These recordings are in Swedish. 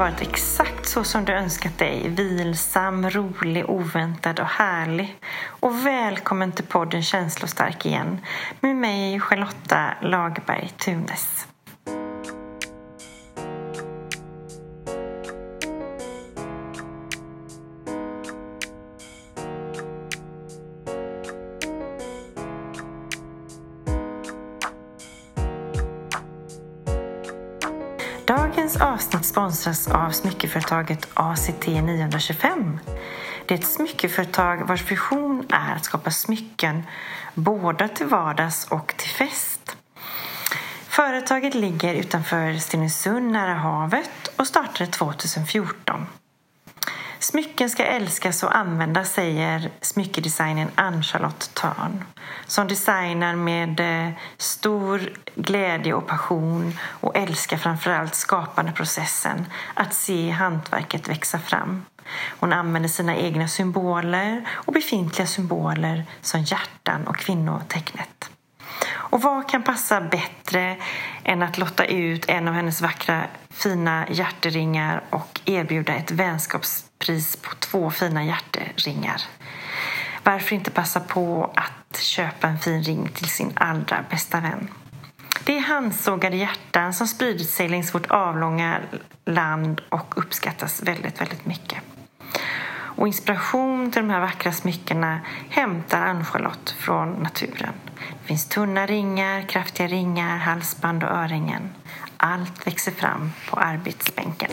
varit exakt så som du önskat dig. Vilsam, rolig, oväntad och härlig. Och välkommen till podden Känslostark igen med mig Charlotta Lagerberg Tunes. Smyckeföretaget ACT 925. Det är ett smyckeföretag vars vision är att skapa smycken både till vardags och till fest. Företaget ligger utanför Stenungsund nära havet och startade 2014. Smycken ska älskas och användas, säger smyckedesignern Ann-Charlotte Törn som designar med eh, stor glädje och passion och älskar framförallt skapandeprocessen, att se hantverket växa fram. Hon använder sina egna symboler och befintliga symboler som hjärtan och kvinnotecknet. Och vad kan passa bättre än att lotta ut en av hennes vackra fina hjärteringar och erbjuda ett vänskaps pris på två fina hjärteringar? Varför inte passa på att köpa en fin ring till sin allra bästa vän? Det är handsågade hjärtan som spridit sig längs vårt avlånga land och uppskattas väldigt, väldigt mycket. Och inspiration till de här vackra smyckena hämtar Ann-Charlotte från naturen. Det finns tunna ringar, kraftiga ringar, halsband och örhängen. Allt växer fram på arbetsbänken.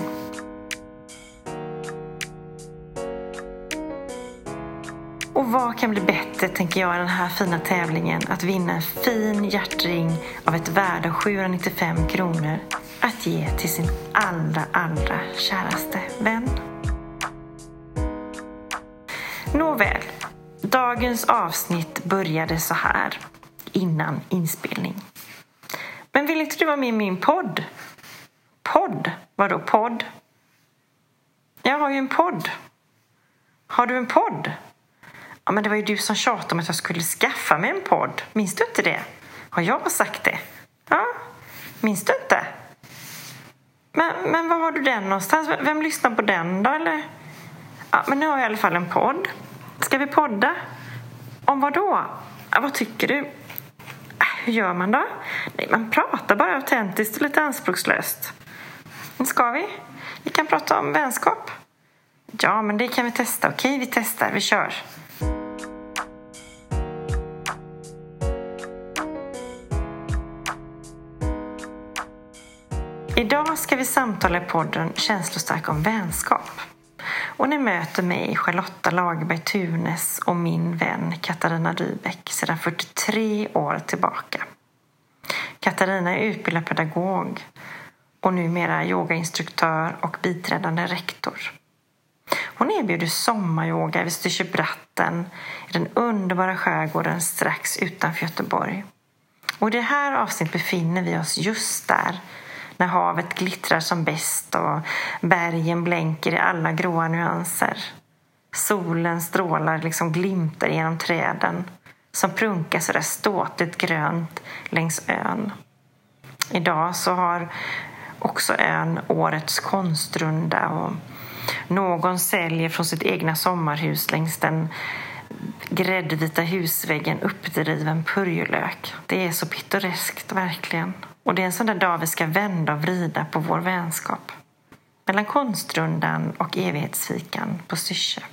Och vad kan bli bättre, tänker jag, i den här fina tävlingen att vinna en fin hjärtring av ett värde av 795 kronor att ge till sin allra, allra käraste vän. Nåväl, dagens avsnitt började så här innan inspelning. Men vill inte du vara med i min podd? Podd? Vadå podd? Jag har ju en podd. Har du en podd? Ja, men det var ju du som tjatade om att jag skulle skaffa mig en podd. Minns du inte det? Har jag sagt det? Ja, minns du inte? Men, men var har du den någonstans? Vem lyssnar på den då, eller? Ja, men nu har jag i alla fall en podd. Ska vi podda? Om vad då? Ja, vad tycker du? Äh, hur gör man då? Nej, man pratar bara autentiskt och lite anspråkslöst. Ska vi? Vi kan prata om vänskap. Ja, men det kan vi testa. Okej, vi testar. Vi kör. Idag ska vi samtala i podden Känslostark om vänskap. Och ni möter mig, Charlotta Lagerberg Tunes och min vän Katarina Dybeck sedan 43 år tillbaka. Katarina är utbildad pedagog och numera yogainstruktör och biträdande rektor. Hon erbjuder sommaryoga vid Styrsöbratten i den underbara skärgården strax utanför Göteborg. Och I det här avsnittet befinner vi oss just där när havet glittrar som bäst och bergen blänker i alla gråa nyanser. Solen strålar liksom glimtar genom träden som prunkar så där ståtligt grönt längs ön. Idag så har också ön årets konstrunda och någon säljer från sitt egna sommarhus längs den gräddvita husväggen uppdriven purjolök. Det är så pittoreskt, verkligen. Och det är en sån där dag vi ska vända och vrida på vår vänskap. Mellan konstrundan och evighetsfikan på Syrse.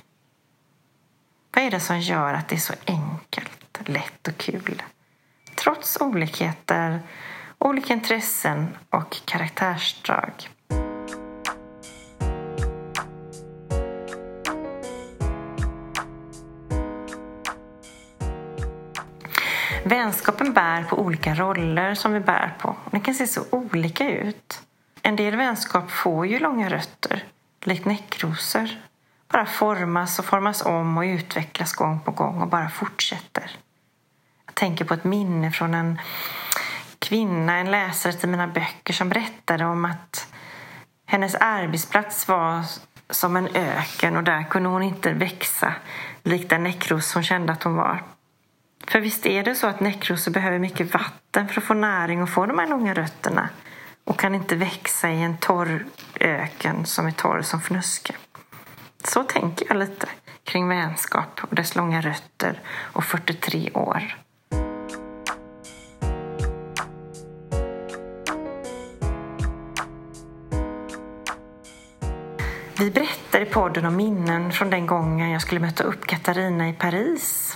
Vad är det som gör att det är så enkelt, lätt och kul? Trots olikheter, olika intressen och karaktärsdrag. Vänskapen bär på olika roller som vi bär på. Det kan se så olika ut. En del vänskap får ju långa rötter, likt näckrosor. Bara formas och formas om och utvecklas gång på gång och bara fortsätter. Jag tänker på ett minne från en kvinna, en läsare till mina böcker som berättade om att hennes arbetsplats var som en öken och där kunde hon inte växa likt den näckros hon kände att hon var. För visst är det så att näckrosor behöver mycket vatten för att få näring och få de här långa rötterna och kan inte växa i en torr öken som är torr som fnöske. Så tänker jag lite kring vänskap och dess långa rötter och 43 år. Vi berättar i podden om minnen från den gången jag skulle möta upp Katarina i Paris.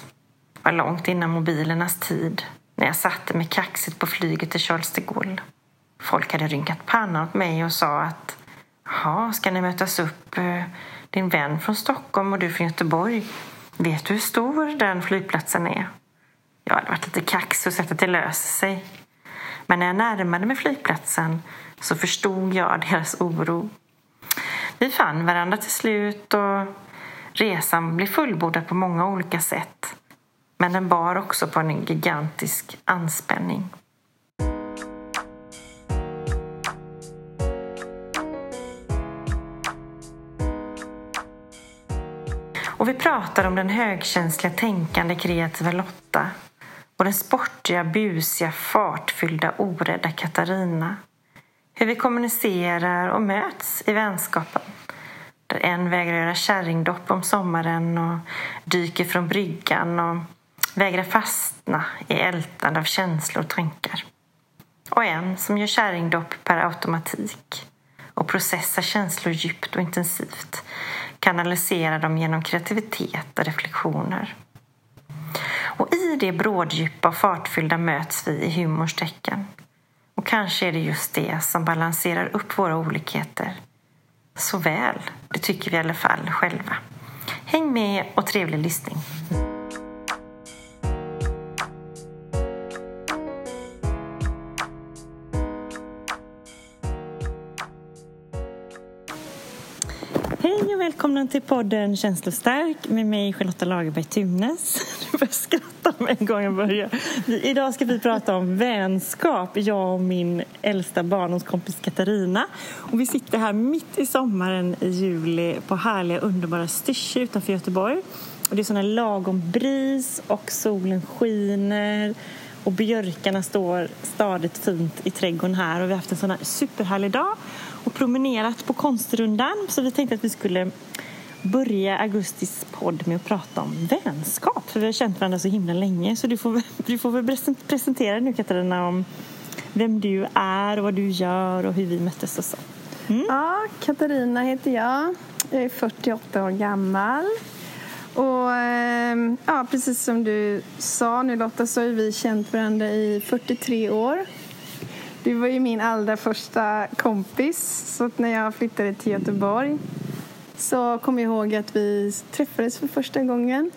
Det var långt innan mobilernas tid, när jag satte mig kaxigt på flyget till Charles de Gaulle. Folk hade rynkat pannan åt mig och sa att Jaha, ska ni mötas upp? Eh, din vän från Stockholm och du från Göteborg. Vet du hur stor den flygplatsen är? Jag hade varit lite kaxig och sett att det löser sig. Men när jag närmade mig flygplatsen så förstod jag deras oro. Vi fann varandra till slut och resan blev fullbordad på många olika sätt. Men den bar också på en gigantisk anspänning. Och vi pratar om den högkänsliga, tänkande, kreativa Lotta och den sportiga, busiga, fartfyllda, orädda Katarina. Hur vi kommunicerar och möts i vänskapen. Där en vägrar göra kärringdopp om sommaren och dyker från bryggan och vägrar fastna i ältande av känslor och tankar. Och en som gör kärringdopp per automatik och processar känslor djupt och intensivt kanaliserar dem genom kreativitet och reflektioner. Och i det bråddjupa och fartfyllda möts vi i humorns tecken. Och kanske är det just det som balanserar upp våra olikheter så väl. Det tycker vi i alla fall själva. Häng med och trevlig lyssning. Välkomna till podden Känslostark med mig Charlotta Lagerberg Tunes. Du börjar skratta med en gång jag börjar. Idag ska vi prata om vänskap, jag och min äldsta barndomskompis Katarina. Och vi sitter här mitt i sommaren i juli på härliga underbara Styrsö utanför Göteborg. Och det är sån här lagom bris och solen skiner och björkarna står stadigt fint i trädgården här och vi har haft en sån här superhärlig dag och promenerat på konstrundan. Så vi tänkte att vi skulle börja augustis podd med att prata om vänskap. För vi har känt varandra så himla länge. Så du får, du får väl presentera nu Katarina om vem du är och vad du gör och hur vi möttes och så. Mm. Ja, Katarina heter jag. Jag är 48 år gammal. Och ehm, ja, precis som du sa nu Lotta så har vi känt varandra i 43 år. Du var ju min allra första kompis. Så när jag flyttade till Göteborg så kom jag ihåg att vi träffades för första gången.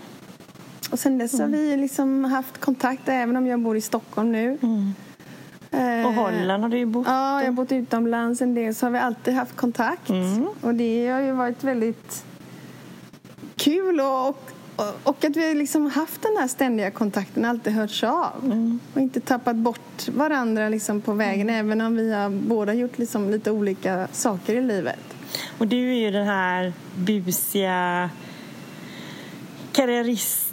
Och sen dess mm. har vi liksom haft kontakt, även om jag bor i Stockholm nu. Mm. Eh, och Holland har du ju bott Ja, jag har bott utomlands en del. Så har vi alltid haft kontakt. Mm. Och det har ju varit väldigt kul och, och att vi liksom haft den här ständiga kontakten, alltid hörts av. Mm. Och inte tappat bort varandra liksom på vägen, mm. även om vi har båda gjort liksom lite olika saker i livet. Och du är ju den här busiga karriäristen,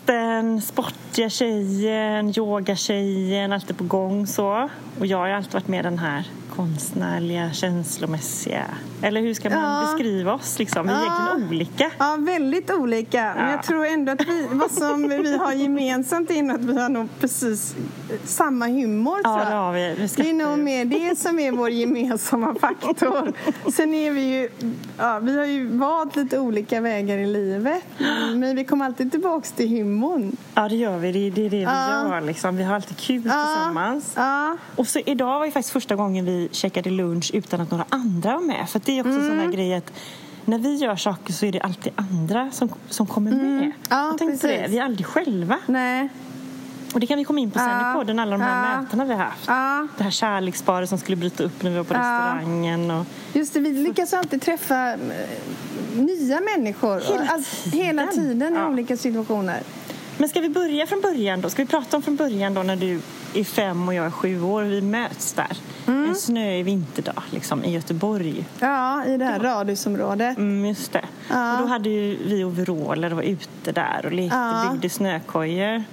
sportiga tjejen, yogatjejen, alltid på gång så. Och jag har ju alltid varit med den här konstnärliga, känslomässiga. Eller hur ska man ja. beskriva oss? Liksom? Vi är ja. egentligen olika. Ja, väldigt olika. Ja. Men jag tror ändå att vi, vad som vi har gemensamt är att vi har nog precis samma humor. Ja, det har vi. vi det är nog mer det som är vår gemensamma faktor. Sen är vi ju, ja, vi har ju valt lite olika vägar i livet. Men vi kommer alltid tillbaka till humorn. Ja, det gör vi. Det är det, det vi gör. Liksom. Vi har alltid kul tillsammans. Och så idag var ju faktiskt första gången vi käkade lunch utan att några andra var med. För det är också mm. en sån här grej att när vi gör saker så är det alltid andra som, som kommer med. Mm. Ja, jag tänkte det, vi är aldrig själva. Nej. Och det kan vi komma in på sen ja. i podden, alla de här ja. mötena vi har haft. Ja. Det här kärleksparet som skulle bryta upp när vi var på ja. restaurangen. Och... Just det, vi lyckas alltid träffa eh, nya människor. Hela tiden, hela tiden i olika situationer. Men ska vi börja från början då? Ska vi prata om från början då när du är fem och jag är sju år och vi möts där? En snöig vinterdag liksom, i Göteborg. Ja, i det här radhusområdet. Mm, just det. Ja. Och då hade ju vi overaller och var ute där och lekte, Ja. byggde snökojor.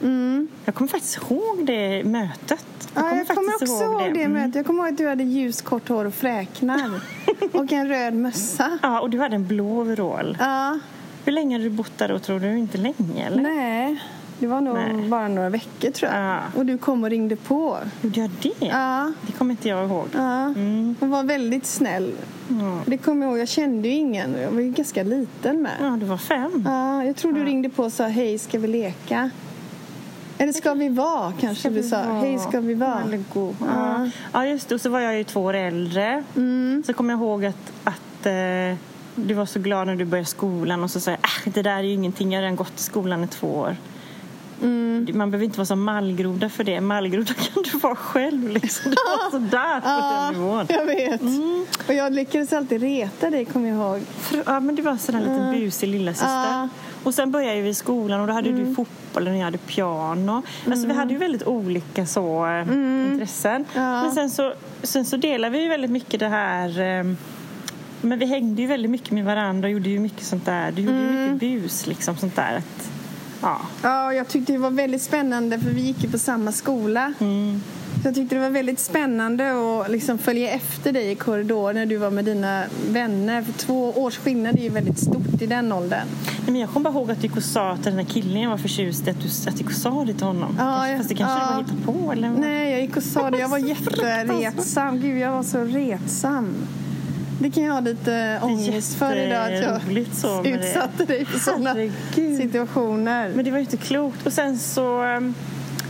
Jag kommer faktiskt ihåg det mötet. Ja, jag kommer också ihåg det, Mm. mötet. Jag kommer ihåg att du hade ljust kort hår och fräknar. och en röd mössa. Ja, och du hade en blå overall. Ja, Hur länge hade du bott där då, tror du? Inte länge, eller? nej. Det var nog Nej. bara några veckor tror jag. Ja. Och du kom och ringde på. Gjorde jag det? Ja, Det kommer inte jag ihåg. ja. Mm. Hon var väldigt snäll. Ja. Det kommer jag ihåg. Jag kände ju ingen. Jag var ju ganska liten med. ja, du var fem. Ja, jag tror du ringde på och sa hej, ska vi leka? Eller ska vi vara, kanske Ska du sa. vara? Hej, ska vi vara? Ja. Ja. ja, just det. Och så var jag ju två år äldre. Mm. Så kommer jag ihåg att, att eh, du var så glad när du började skolan och så sa jag äh, det där är ju ingenting, jag har redan gått i skolan i två år. Mm. Man behöver inte vara så mallgroda för det. Mallgroda kan du vara själv. Liksom. Det var sådär på Ja, den nivån. jag vet. Mm. Och jag lyckades alltid reta dig, kommer jag ihåg. För- Ja, men du var sån där liten busig lilla syster. Ja. Mm. Och sen började vi i skolan och då hade du fotboll och jag hade piano. Alltså vi hade ju väldigt olika så eh, intressen. Mm. Ja. Men sen så, sen så delade vi ju väldigt mycket det här eh, men vi hängde ju väldigt mycket med varandra och gjorde ju mycket sånt där. Du gjorde ju Mm. mycket bus liksom sånt där. Att, ja. Ja, jag tyckte det var väldigt spännande för vi gick ju på samma skola. Mm. Så jag tyckte det var väldigt spännande att liksom följa efter dig i korridoren när du var med dina vänner. För två års skillnad är ju väldigt stort i den åldern. Nej, men jag kommer bara ihåg att du gick och sa till den här killen jag var förtjust i att du, att du sa det till honom. Ja, Kanske- ja, Fast det kanske ja. du bara hittade på eller? Nej, jag gick och sa det. Jag var jätteretsam. Gud, jag var så retsam. Det kan jag ha lite ångest för idag. Att så jag det. utsatte dig för sådana situationer. Men det var ju inte klokt. Och sen så... ehm,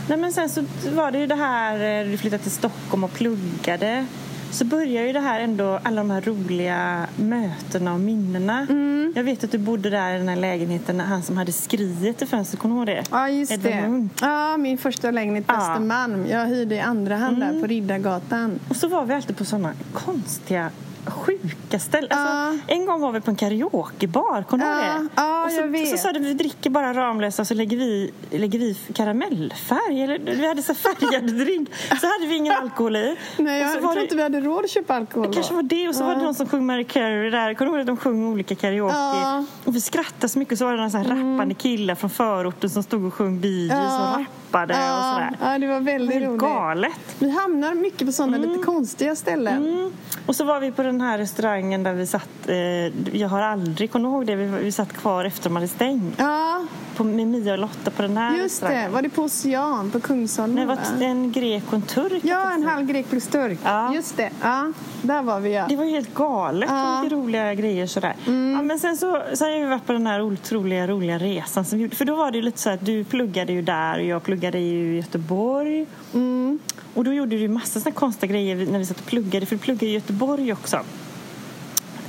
Nej men sen så var det ju det här, eh, du flyttade till Stockholm och pluggade. Så börjar ju det här ändå, alla de här roliga mötena och minnena. Mm. Jag vet att du bodde där i den här lägenheten, han som hade skriet i fönstret, kommer du ihåg det? Ja, just Edvard det. Ja, min första lägenhet på Ja. Mm. Östermalm. Jag hyrde i andra hand där på Riddargatan. Och så var vi alltid på sådana konstiga sjuka ställen. Alltså. En gång var vi på en karaokebar, kommer du ihåg det? ja, och så, jag vet. så sa du vi dricker bara Ramlösa så lägger vi, lägger vi karamellfärg. Eller, vi hade så färgad drink. Så hade vi ingen alkohol i. Nej, och jag så tror inte vi hade råd att köpa alkohol det kanske var det och så var det någon som sjöng Mary Carey där. Kommer du ihåg att de sjöng olika karaoke? Och vi skrattade så mycket och så var det så här rappande killar från förorten som stod och sjöng Bee och rappade och sådär. ja, det var väldigt roligt. galet. Vi hamnar mycket på sådana lite konstiga ställen. Mm. Och så var vi på den här restaurangen där vi satt, eh, jag har aldrig, kommer ihåg det? Vi, vi satt kvar efter de hade stängt. Ja, På, med Mia och Lotta på den här just det. Var det på Ocean på Kungsholmen? Nej, det var en grek och en turk. Ja, en halv grek plus turk. Ja. Just det. Ja, där var vi ja. Det var helt galet. Ja. Mm. Mycket roliga grejer sådär. Ja, men sen så sen har vi varit på den här otroliga roliga resan. Som vi gjorde. För då var det ju lite så att du pluggade ju där och jag pluggade i Göteborg. Mm. Och då gjorde du massa såna konstiga grejer när vi satt och pluggade. För du pluggade i Göteborg också.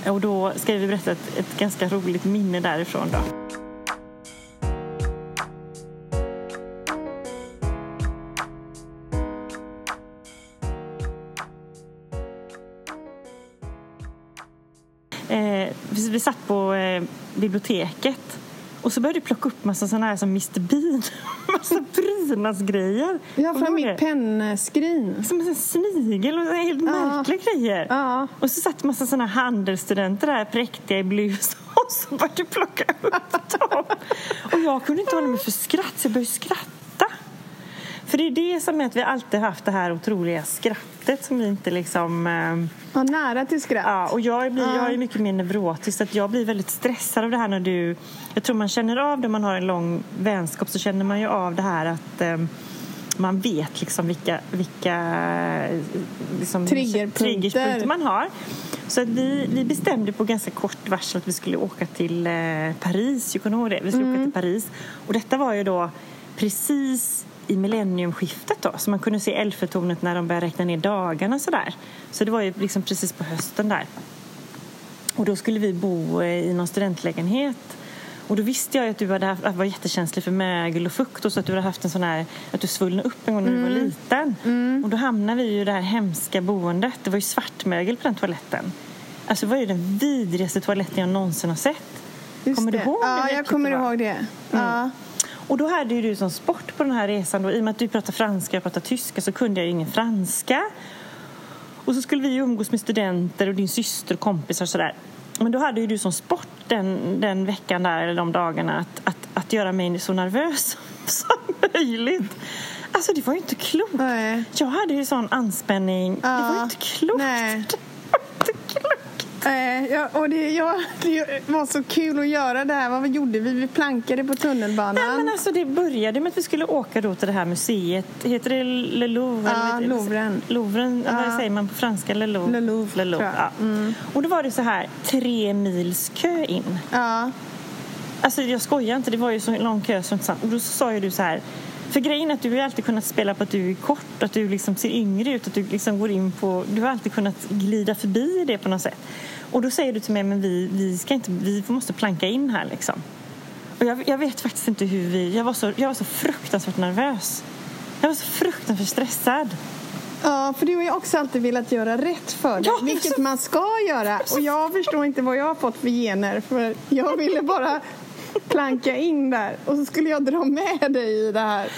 Och då ska vi berätta ett, ett ganska roligt minne därifrån då. Eh, vi, vi satt på eh, biblioteket och så började du plocka upp massa sådana här som Mr Bean. massa prydnadsgrejer. Ja, från mitt pennskrin. Som en snigel och helt märkliga grejer. Ja. Och så satt massa såna handelsstudenter där präktiga i blus och så började du plocka upp dem. Och jag kunde inte hålla mig för skratt så jag började skratta. För det är det som är att vi alltid haft det här otroliga skrattet som vi inte liksom... ehm, Ja, nära till skratt. Ja, och jag, blir, jag är mycket mer neurotisk så att jag blir väldigt stressad av det här när du... Jag tror man känner av det om man har en lång vänskap så känner man ju av det här att eh, man vet liksom vilka, vilka eh, liksom, Triggerpunkter. triggerpunkter man har. Så att vi, vi bestämde på ganska kort varsel att vi skulle åka till eh, Paris. Jag kommer ihåg det. Vi skulle åka till Paris. Och detta var ju då precis i millenniumskiftet då, så man kunde se Eiffeltornet när de började räkna ner dagarna sådär. Så det var ju liksom precis på hösten där. Och då skulle vi bo eh, i någon studentlägenhet. Och då visste jag att du hade haft, att var jättekänslig för mögel och fukt och så att du hade haft en sån här, att du svullnade upp en gång när du var liten. Och då hamnade vi ju i det här hemska boendet. Det var ju svartmögel på den toaletten. Alltså det var ju den vidrigaste toaletten jag någonsin har sett. Just kommer du det. ihåg hur Ja, jag kommer det ihåg det. Ja. Och då hade ju du som sport på den här resan då, i och med att du pratar franska och jag pratar tyska så kunde jag ju ingen franska. Och så skulle vi umgås med studenter och din syster och kompisar och sådär. Men då hade ju du som sport den, den veckan där, eller de dagarna, att, att, att göra mig så nervös som möjligt. Alltså det var ju inte klokt. Nej. Jag hade ju sån anspänning. Det var ju inte klokt. Nej. Det var inte klokt. Eh, ja, och det, ja, det var så kul att göra det här. Vad gjorde vi? Vi plankade på tunnelbanan. Nej, men alltså, det började med att vi skulle åka då till det här museet. Heter det Le Louvre? Ja, Louvren. Louvren, Ja. vad säger man på franska? Le Louvre? Le Louvre, Le Louvre jag. Mm. ja. Och då var det så här, tre mils kö in. Ja. Alltså jag skojar inte, det var ju så lång kö sant. Och då sa ju du så här, för grejen är att du har alltid kunnat spela på att du är kort, att du liksom ser yngre ut, att du liksom går in på, du har alltid kunnat glida förbi det på något sätt. Och då säger du till mig, men vi, vi ska inte, vi måste planka in här liksom. Och jag, jag vet faktiskt inte hur vi, jag var så, jag var så fruktansvärt nervös. Jag var så fruktansvärt stressad. Ja, för du har ju också alltid velat göra rätt för dig, Ja, vilket så- man ska göra. Och jag förstår inte vad jag har fått för gener, för jag ville bara planka in där och så skulle jag dra med dig i det här.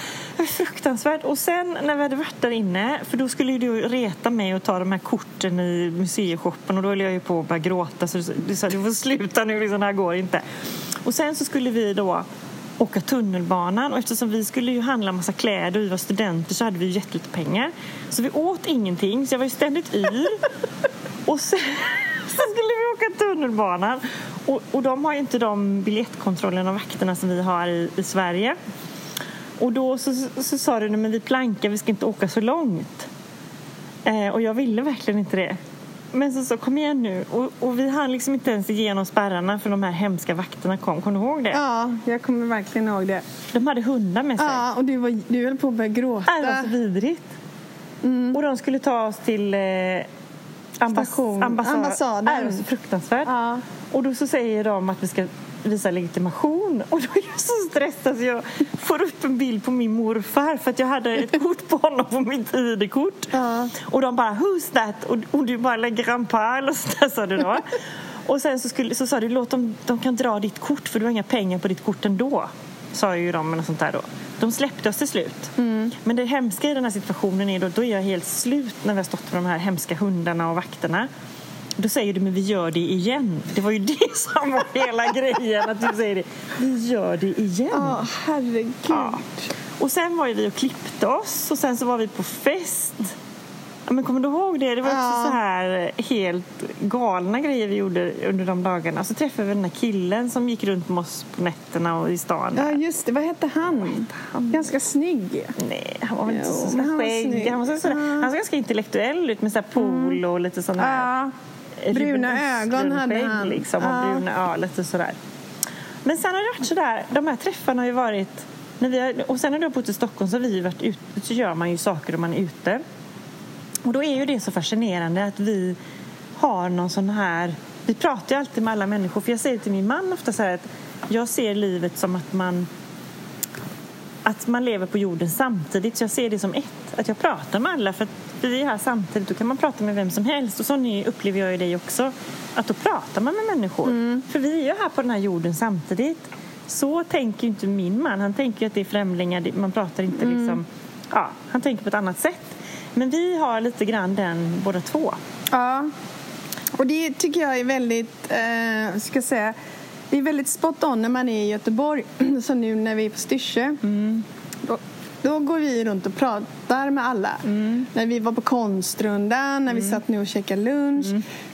Fruktansvärt. Och sen när vi hade varit där inne, för då skulle ju du reta mig och ta de här korten i museishoppen och då höll jag ju på att börja gråta så du sa du får sluta nu, liksom, det här går inte. Och sen så skulle vi då åka tunnelbanan och eftersom vi skulle ju handla massa kläder och vi var studenter så hade vi ju jättelite pengar. Så vi åt ingenting så jag var ju ständigt yr. Och sen så skulle vi åka tunnelbanan och, och de har ju inte de biljettkontrollerna och vakterna som vi har i, i Sverige. Och då så, så, så sa du, "Nej, men vi plankar, vi ska inte åka så långt. Eh, och jag ville verkligen inte det. Men så sa kom igen nu. Och, och vi hann liksom inte ens igenom spärrarna för de här hemska vakterna kom. Kommer du ihåg det? Ja, jag kommer verkligen ihåg det. De hade hundar med sig. Ja, och du, var, du höll på att börja gråta. Det var så vidrigt. Och de skulle ta oss till eh, ambass- Ambassaden. Nej, Det var så fruktansvärt. Ja. Och då så säger de att vi ska visa legitimation. Och då är jag så stressad så jag får upp en bild på min morfar för att jag hade ett kort på honom på mitt ID-kort. Ja. Och de bara “Who's that?” och, och du bara “La grandpa” eller så där sa du då. Och sen så, skulle, så sa du “Låt dem, de kan dra ditt kort för du har inga pengar på ditt kort ändå” sa ju de eller sånt där då. De släppte oss till slut. Men det hemska i den här situationen är då, då är jag helt slut när vi har stått med de här hemska hundarna och vakterna. Då säger du, men vi gör det igen. Det var ju det som var hela grejen, att du säger det. Vi gör det igen. Ja, herregud. Ja. Och sen var ju vi och klippte oss och sen så var vi på fest. Ja, men kommer du ihåg det? Det var också Ja. så här helt galna grejer vi gjorde under de dagarna. Så träffade vi den här killen som gick runt med oss på nätterna och i stan. Ja, just det. Vad hette han? Ganska snygg. Nej, han var väl inte så, så han var skägg. Han, var så, sådär, Ja. han såg ganska intellektuell ut med så här pool och lite sån här... Ja. Bruna ögon hade han. Liksom, och Ja. bruna, ja, lite sådär. Men sen har det varit sådär, de här träffarna har ju varit... När vi har, och sen när du har bott i Stockholm så har vi varit ute, så gör man ju saker om man är ute. Och då är ju det så fascinerande att vi har någon sån här... Vi pratar ju alltid med alla människor, för jag säger till min man ofta så här att jag ser livet som att man att man lever på jorden samtidigt. Så jag ser det som ett. Att jag pratar med alla för vi är här samtidigt. Då kan man prata med vem som helst. Och så nu upplever jag ju dig också. Att då pratar man med människor. För vi är ju här på den här jorden samtidigt. Så tänker ju inte min man. Han tänker ju att det är främlingar. Man pratar inte liksom... Ja, han tänker på ett annat sätt. Men vi har lite grann den båda två. Ja. Och det tycker jag är väldigt, eh, ska säga, det är väldigt spot on när man är i Göteborg. Så nu när vi är på Styrsö. Då, då går vi runt och pratar med alla. När vi var på Konstrundan, när vi satt nu och käkade lunch.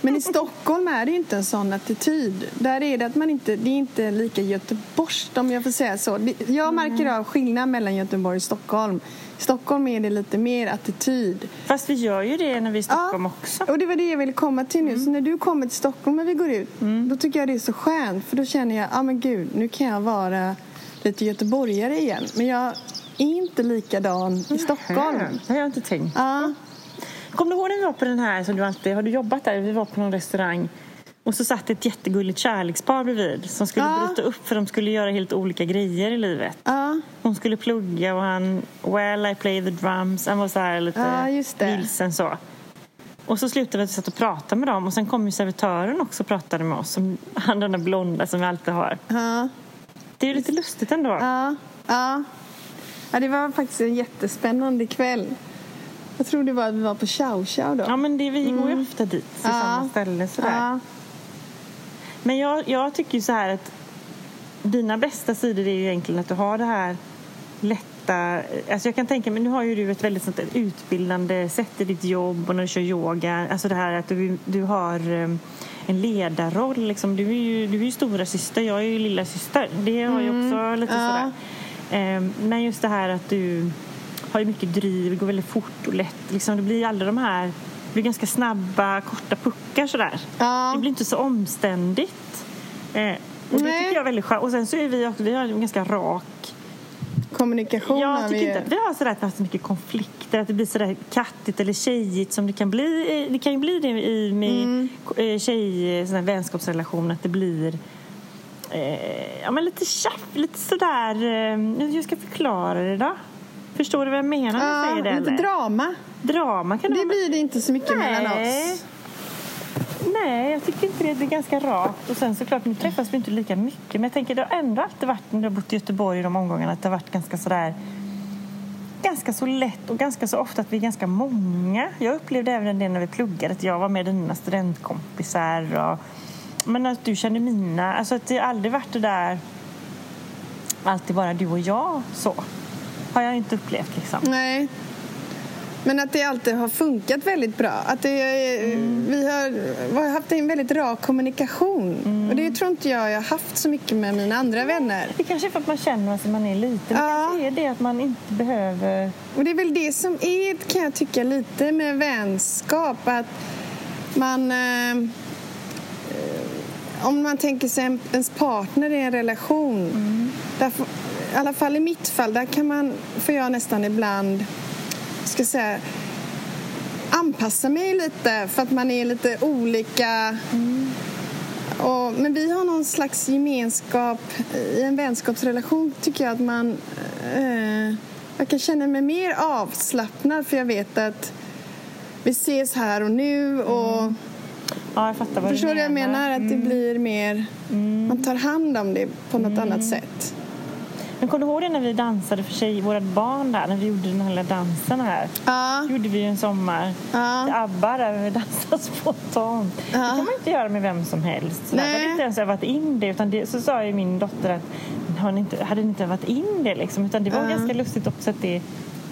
Men i Stockholm är det ju inte en sån attityd. Där är det att man inte, det är inte lika göteborgskt om jag får säga så. Jag märker av skillnad mellan Göteborg och Stockholm. I Stockholm är det lite mer attityd. Fast vi gör ju det när vi är i Stockholm också. Och det var det jag ville komma till nu. Så när du kommer till Stockholm och vi går ut, då tycker jag det är så skönt. För då känner jag, ja ah, men gud, nu kan jag vara lite göteborgare igen. Men jag är inte likadan i Stockholm. Det har jag inte tänkt. Ja, Kommer du ihåg när vi var på den här som du alltid, har du jobbat där? Vi var på någon restaurang och så satt ett jättegulligt kärlekspar bredvid som skulle Ja. bryta upp för de skulle göra helt olika grejer i livet. ja, Hon skulle plugga och han, well I play the drums, han var så här lite Ja, vilsen så. Och så slutade vi att vi satt och pratade med dem och sen kom ju servitören också och pratade med oss. Som, han den där blonda som vi alltid har. ja, Det är ju lite lustigt ändå. ja. Ja. Ja, det var faktiskt en jättespännande kväll. Jag tror det var att vi var på Chow Chow då. Ja, men det, vi går ju ofta dit till Ja. samma ställe sådär. Ja. Men jag, jag tycker ju så här att dina bästa sidor är ju egentligen att du har det här lätta... Alltså jag kan tänka mig, nu har ju du ett väldigt sånt utbildande sätt i ditt jobb och när du kör yoga. Alltså det här att du, du har eh, en ledarroll. Liksom. Du är ju, du är ju stora syster, jag är ju lilla syster. Det har ju också lite ja. sådär. Eh, Men just det här att du har ju mycket driv, det går väldigt fort och lätt. Liksom, det blir aldrig de här... Det blir ganska snabba, korta puckar sådär. Ja. Det blir inte så omständigt. Eh, och det Nej. tycker jag är väldigt skönt. Och sen så är vi också, vi har en ganska rak... Kommunikation Jag vi tycker ju. inte att vi har sådär så mycket konflikter, att det blir sådär kattigt eller tjejigt som det kan bli. eh, Det kan ju bli det i med Mm. eh, tjej, sån här vänskapsrelation, att det blir eh, ja, men lite tjaff, lite sådär... Eh, hur ska jag förklara det då? Förstår du vad jag menar när jag säger det? lite eller? drama. Drama kan det blir det inte så mycket mellan Nej. oss. Nej, jag tycker inte det. Det är ganska rakt. Och sen såklart, nu träffas vi inte lika mycket. Men jag tänker, det har ändå alltid varit, när jag har bott i Göteborg i de omgångarna, att det har varit ganska sådär ganska så lätt och ganska så ofta att vi är ganska många. Jag upplevde även det när vi pluggade, att jag var med dina studentkompisar och men att du kände mina. Alltså att det aldrig varit det där alltid bara du och jag så. Har jag inte upplevt liksom. Nej. Men att det alltid har funkat väldigt bra. Att det, Mm. Vi har, vi har haft en väldigt rak kommunikation. Mm. Och det tror inte jag jag har haft så mycket med mina andra vänner. Det kanske är för att man känner att man är liten. Det Ja. kanske är det att man inte behöver... Och det är väl det som är, kan jag tycka, lite med vänskap. Att man... Eh, om man tänker sig en, ens partner i en relation. Där får, I alla fall i mitt fall, där kan man, får jag nästan ibland, ska säga, anpassa mig lite för att man är lite olika. Och, men vi har någon slags gemenskap i en vänskapsrelation tycker jag att man eh, jag kan känna mig mer avslappnad för jag vet att vi ses här och nu och Ja, jag fattar vad förstår du vad jag menar? Att det Mm. blir mer, man tar hand om det på något annat sätt. Men kommer du ihåg det när vi dansade för sig, våra barn där, när vi gjorde den här dansen här? Ja, Det gjorde vi ju en sommar. Ja. ABBA där vi dansade spontant. Det kan man inte göra med vem som helst. Så där Nej. hade inte ens övat in det. Utan det, så sa ju min dotter att har ni inte, hade ni inte övat in det liksom? Utan det var Ja. ganska lustigt också att det,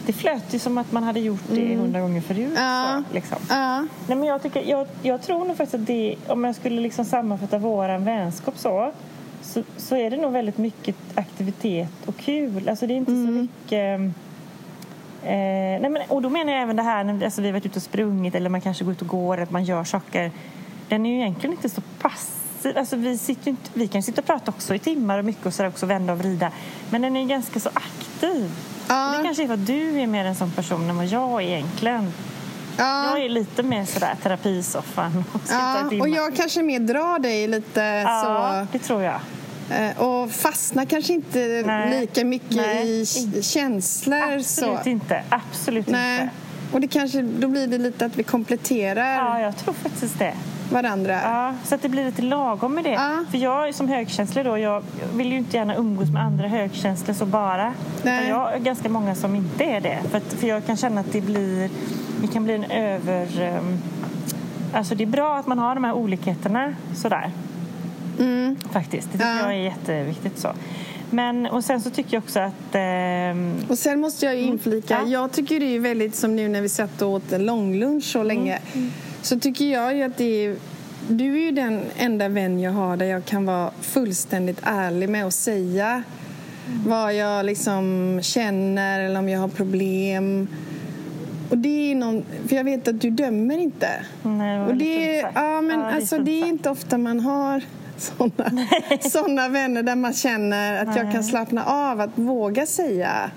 det flöt ju som att man hade gjort det hundra gånger förut. Mm. Ja. Så, liksom. ja, Nej, men jag, tycker, jag, jag tror nog faktiskt att det, om jag skulle liksom sammanfatta vår vänskap så, så, så är det nog väldigt mycket aktivitet och kul. Alltså det är inte så mycket... Eh, nej men, och då menar jag även det här när alltså vi har varit ute och sprungit eller man kanske går ut och går, att man gör saker. Den är ju egentligen inte så passiv. Alltså vi, sitter inte, vi kan sitta och prata också i timmar och mycket och sådär också vända och vrida. Men den är ganska så aktiv. Ja. Det kanske är för att du är mer en sån person än vad jag är egentligen. ja. Jag är lite mer sådär terapisoffan och ja. Och jag kanske mer drar dig lite Ja, så. det tror jag. Eh, Och fastnar kanske inte Nej. lika mycket Nej. i känslor. Absolut så. inte. Absolut Nej. inte. Och det kanske, då blir det lite att vi kompletterar Ja, jag tror faktiskt det. Varandra. Ja, så att det blir lite lagom med det. Ja. För jag som högkänslig då, jag vill ju inte gärna umgås med andra högkänslor så bara. Nej. Jag är ganska många som inte är det. För, att, för jag kan känna att det blir, det kan bli en över... ehm, Alltså det är bra att man har de här olikheterna sådär. Faktiskt. Det tycker Mm. Ja. jag är jätteviktigt så. Men, och sen så tycker jag också att... ehm, Och sen måste jag ju inflika, Mm. Ja. jag tycker det är lunch som nu när vi satt och åt en långlunch så länge. Mm. Så tycker jag ju att det är, du är ju den enda vän jag har där jag kan vara fullständigt ärlig med att säga Mm. vad jag liksom känner eller om jag har problem. Och det är någon, för jag vet att du dömer inte. Nej, det och det, sagt. ja, men Ja, det är alltså, det är sagt. inte ofta man har såna, såna vänner där man känner att jag kan slappna av, att våga säga.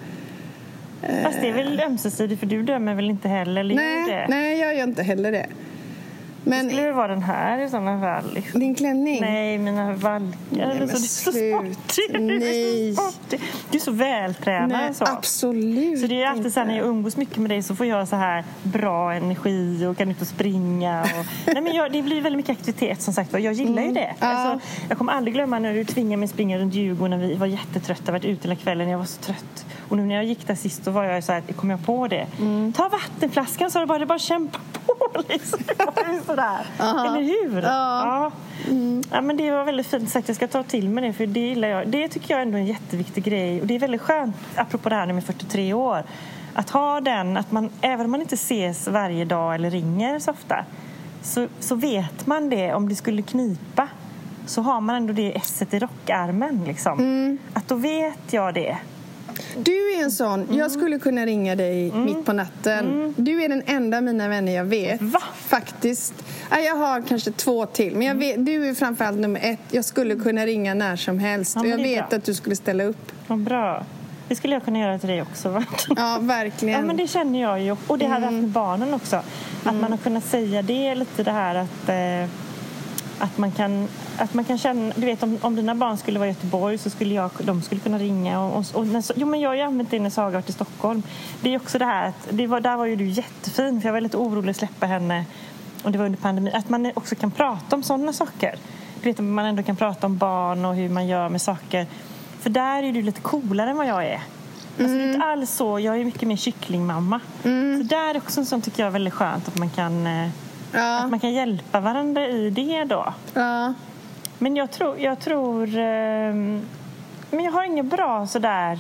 Fast det är väl ömsesidigt för du dömer väl inte heller? Nej, nej, jag gör inte heller det. Men Skulle det vara den här i sådana fall? Liksom? din klänning? Nej, mina valkar. men det är så, det är så sportigt. Det Nej. så. Du är så vältränad. Nej, så. absolut Så det är alltid så här, när jag umgås mycket med dig så får jag så här bra energi och kan ut och springa. Och, nej men jag, det blir väldigt mycket aktivitet som sagt var. Jag gillar ju det. Mm. Alltså, jag kommer aldrig glömma när du tvingade mig springa runt Djurgården när vi var jättetrötta, varit ute hela kvällen. Jag var så trött. Och nu när jag gick där sist då var jag så här, kom jag på det. Mm. Ta vattenflaskan sa du bara, det bara kämpa på liksom. Sådär. Eller hur? Ja. Mm. Ja. Men det var väldigt fint sagt. Jag ska ta till mig det för det gillar jag. Det tycker jag ändå är en jätteviktig grej. Och det är väldigt skönt, apropå det här med 43 år, att ha den, att man, även om man inte ses varje dag eller ringer så ofta, så, så vet man det om det skulle knipa. Så har man ändå det esset i rockarmen. Liksom. Mm. Att då vet jag det. Du är en sån, Mm. jag skulle kunna ringa dig mitt på natten. Du är den enda mina vänner jag vet. Va? Faktiskt. Ja, Jag har kanske två till, men jag Mm. vet, du är framförallt nummer ett. Jag skulle kunna ringa när som helst. Ja, och jag vet bra. att du skulle ställa upp. Vad bra. Det skulle jag kunna göra till dig också. Va? Ja, verkligen. Ja, men det känner jag ju. Och det har vi haft med barnen också. Att man har kunnat säga det lite det här att, eh, att, man kan, att man kan känna... Du vet om, om dina barn skulle vara i Göteborg så skulle jag, de skulle kunna ringa. Och, och, och när, jo, men jag har ju använt det när Saga varit i Stockholm. Det är också det här att... Det var, där var ju du jättefin för jag var lite orolig att släppa henne. Och det var under pandemin. Att man också kan prata om sådana saker. Du vet man ändå kan prata om barn och hur man gör med saker. För där är du lite coolare än vad jag är. Alltså, det är inte alls så. Jag är mycket mer kycklingmamma. Så där är också en sån tycker jag är väldigt skönt att man kan, eh, Ja, att man kan hjälpa varandra i det då. ja. Men jag tror, jag tror, ehm, men jag har inget bra sådär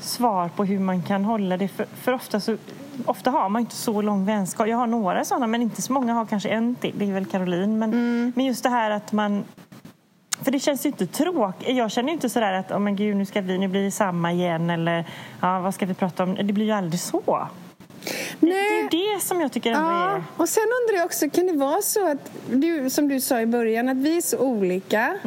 svar på hur man kan hålla det. För, för ofta, så, ofta har man inte så lång vänskap. Jag har några sådana men inte så många. Har kanske en till. Det är väl Caroline. Men, men just det här att man för det känns ju inte tråkigt. Jag känner ju inte sådär att oh, men gud, nu ska vi, nu blir det samma igen eller ja, vad ska vi prata om? Det blir ju aldrig så. Det, det är det som jag tycker ändå Ja, är... och sen undrar jag också, kan det vara så att du, som du sa i början, att vi är så olika.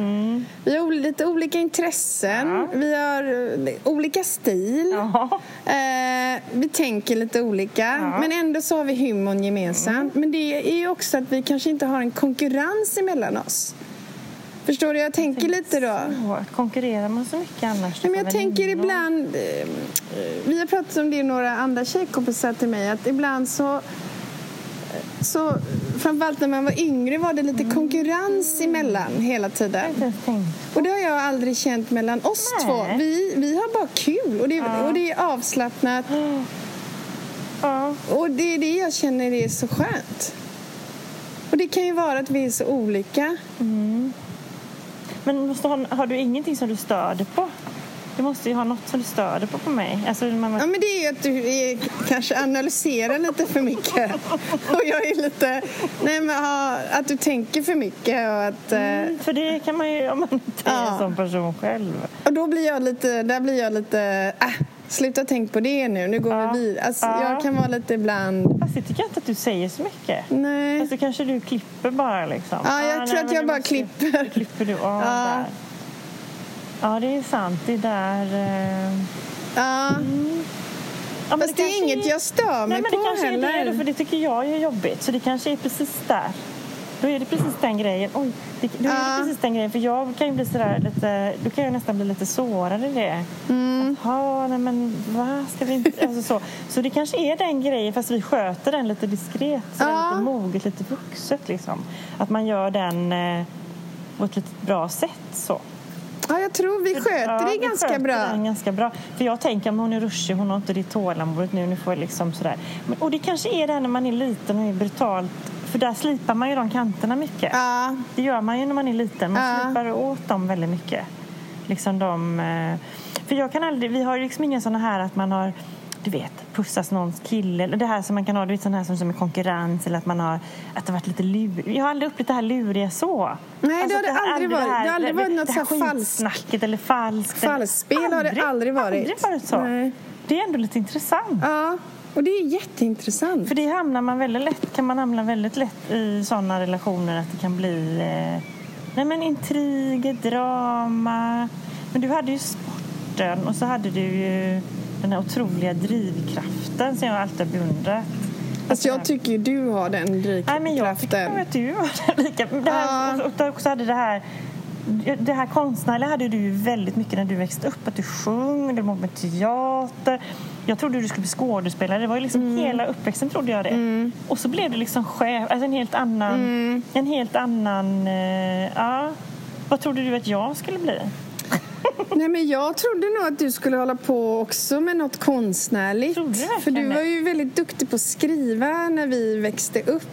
Vi har lite olika intressen, Ja. vi har eh, olika stil. Ja. Eh, vi tänker lite olika, men ändå så har vi humorn gemensamt. Men det är ju också att vi kanske inte har en konkurrens emellan oss. Förstår du? Jag tänker lite då. Svårt. Konkurrerar man så mycket annars? Men jag tänker ibland, eh, vi har pratat om det några andra tjejkompisar till mig, att ibland så, så framförallt när man var yngre var det lite konkurrens emellan hela tiden. Och det har jag aldrig känt mellan oss Nej. två. Vi, vi har bara kul och det, och det är avslappnat. Ja. Och det är det jag känner är så skönt. Och det kan ju vara att vi är så olika. Men måste ha, har du ingenting som du stör dig på? Du måste ju ha något som du stör dig på på mig. Alltså, man, Ja, men det är ju att du är, kanske analyserar lite för mycket. Och jag är lite... Nej, men ja, att du tänker för mycket och att... eh, För det kan man ju om man inte är Ja. en sån person själv. Och då blir jag lite... Där blir jag lite... Äh, sluta tänk på det nu. Nu går Ja. vi vidare. Alltså, Ja. Jag kan vara lite ibland... Fast det tycker jag inte att du säger så mycket. Nej. Fast då kanske du klipper bara liksom. Ja, jag Ah, tror nej, att jag bara måste- klipper. Klipper du? Ja, Ja. där. Ja, det är sant. Det är där... Eh... Ja. Ja, men Fast det är inget jag stör mig Nej, men på det kanske heller. är det, för det tycker jag är jobbigt. Så det kanske är precis där. Då är det precis den grejen. Oj, det, då är det precis den grejen. För jag kan ju bli sådär lite... Då kan jag nästan bli lite sårad i det. Mm. Jaha, nej men va? Ska vi inte... Alltså så. så det kanske är den grejen, fast vi sköter den lite diskret. Så Ja. Lite moget, lite vuxet liksom. Att man gör den eh, på ett lite bra sätt så. Ja, jag tror vi sköter Ja, det ganska sköter bra. Den ganska bra. För jag tänker att hon är ruschig, hon har inte det tålamodet nu. nu får jag liksom sådär. Men, och det kanske är det när man är liten och är brutalt. För där slipar man ju de kanterna mycket. Ja. Det gör man ju när man är liten. Man Ja. slipar åt dem väldigt mycket. Liksom de, eh, för jag kan aldrig, vi har ju liksom inga sådana här att man har du vet, pussas någons kille. Eller det här som man kan ha, du vet, sån här som, som är konkurrens eller att man har, att det har varit lite lur. Jag har aldrig upplevt det här luriga så. Alltså, Nej, det har det aldrig varit. Det har aldrig varit något det här så här falskt. eller falskt. Falskspel har det aldrig varit. Aldrig varit så. Nej. Det är ändå lite intressant. Ja, och det är jätteintressant. För det hamnar man väldigt lätt, kan man hamna väldigt lätt i sådana relationer att det kan bli eh, nej men intriger, drama. Men du hade ju sporten och så hade du ju den här otroliga drivkraften som jag alltid har beundrat. Fast jag tycker ju du har den Nej, men jag tycker nog drivkraften. att du har det lika. Det här, och också hade det här det här konstnärliga hade du ju väldigt mycket när du växte upp. Att du sjöng, du med teater. Jag trodde du skulle bli skådespelare. Det var ju liksom Mm. hela uppväxten trodde jag det. Och så blev du liksom chef. Alltså en helt annan... Mm. En helt annan... eh, ja. Vad trodde du att jag skulle bli? Nej, men jag trodde nog att du skulle hålla på också med något konstnärligt. Trodde du För du var ju väldigt duktig på att skriva när vi växte upp.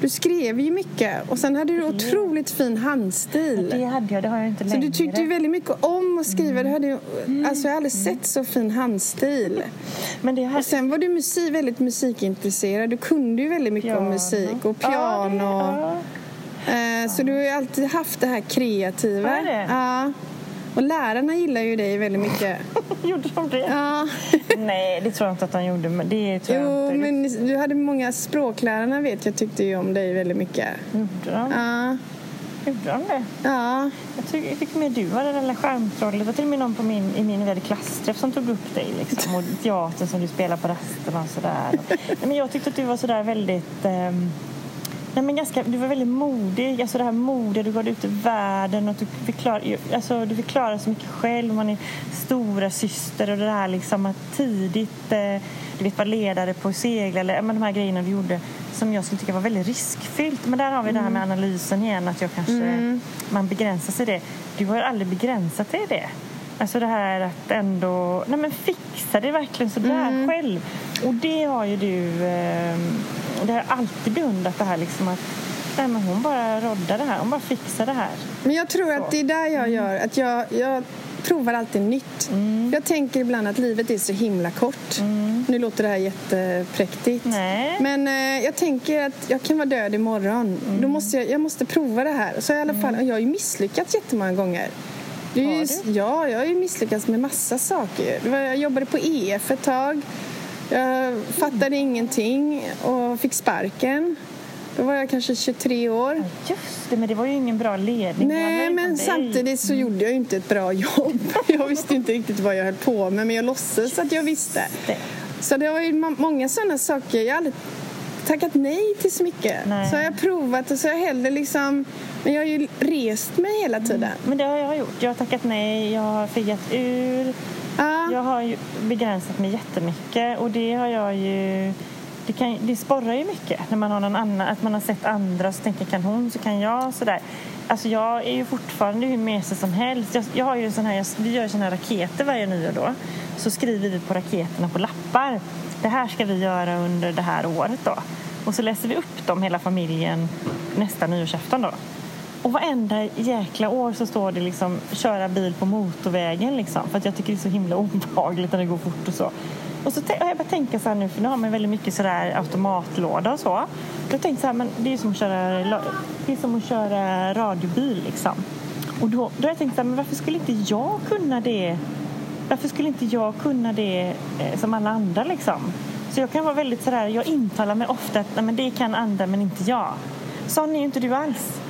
Du skrev ju mycket och sen hade du otroligt fin handstil. Det hade jag, det har jag inte Så längre. du tyckte ju väldigt mycket om att skriva. Du hade, ju- alltså jag har aldrig sett så fin handstil. Men det här... Och sen var du musik, väldigt musikintresserad. Du kunde ju väldigt mycket om Piano. musik och Ja, piano. det- ja. Eh, Så du har ju alltid haft det här kreativa. Jag det? Ja. Och lärarna gillar ju dig väldigt mycket. Gjorde de det? Ja. Nej, det tror jag inte att de gjorde. Men det tror jag Jo, inte. men du hade många språklärarna vet jag tyckte ju om dig väldigt mycket. Gjorde de? Ja. Gjorde de det? Ja. Jag tycker, jag tycker mer du var den där skärmtrollet. Det var till och med någon på min, i min vi hade klassträff som tog upp dig. Liksom, och teatern som du spelar på rasterna och sådär. Nej, men jag tyckte att du var sådär väldigt... ehm, nej, men ganska, du var väldigt modig. Alltså det här modet, du gav ut i världen och du fick klara, alltså, du fick klara så mycket själv. Man är stora syster och det här liksom att tidigt eh, du vet, vara ledare på segla eller men de här grejerna du gjorde som jag skulle tycka var väldigt riskfyllt. Men där har vi det här med analysen igen, att jag kanske, man begränsar sig i det. Du har aldrig begränsat dig i det. Alltså det här att ändå, nej men fixa det verkligen sådär själv. Och det har ju du, eh, det har jag alltid beundrat det här liksom att nej men hon bara roddar det här, hon bara fixar det här. Men jag tror att det är där jag gör, att jag, jag provar alltid nytt. Jag tänker ibland att livet är så himla kort. Nu låter det här jättepräktigt. Nej. Men eh, jag tänker att jag kan vara död imorgon. Då måste jag, jag måste prova det här. Så i alla fall, och jag har ju misslyckats jättemånga gånger. Det är ju, ja, jag har ju misslyckats med massa saker. Jag jobbade på EF ett tag. Jag fattade ingenting och fick sparken. Då var jag kanske 23 år. Just det, men det var ju ingen bra ledning. Nej, men dig. samtidigt så gjorde jag ju inte ett bra jobb. Jag visste inte riktigt vad jag höll på med, men jag låtsades att jag visste. Det. Så det var ju må- många sådana saker. Jag har aldrig tackat nej till så mycket. Nej. Så har jag provat och så har jag hellre liksom... Men jag har ju rest mig hela tiden. Men det har jag gjort. Jag har tackat nej, jag har fegat ur. Ja. Jag har ju begränsat mig jättemycket och det har jag ju... Det, kan, det sporrar ju mycket när man har någon annan, att man har sett andra och så tänker kan hon så kan jag sådär. Alltså jag är ju fortfarande hur mesig som helst. Jag, jag har ju en sån här, vi gör ju såna här raketer varje nyår då. Så skriver vi på raketerna på lappar. Det här ska vi göra under det här året då. Och så läser vi upp dem hela familjen nästa nyårsafton då. Och varenda jäkla år så står det liksom köra bil på motorvägen liksom. För att jag tycker det är så himla obehagligt när det går fort och så. Och så har jag börjat tänka så här nu, för nu har man väldigt mycket sådär automatlåda och så. Då har jag tänkt så här, men det är ju som att köra, det är som att köra radiobil liksom. Och då, då har jag tänkt så här, men varför skulle inte jag kunna det? Varför skulle inte jag kunna det eh, som alla andra liksom? Så jag kan vara väldigt sådär, jag intalar mig ofta att nej, men det kan andra men inte jag. Sån är ju inte du alls.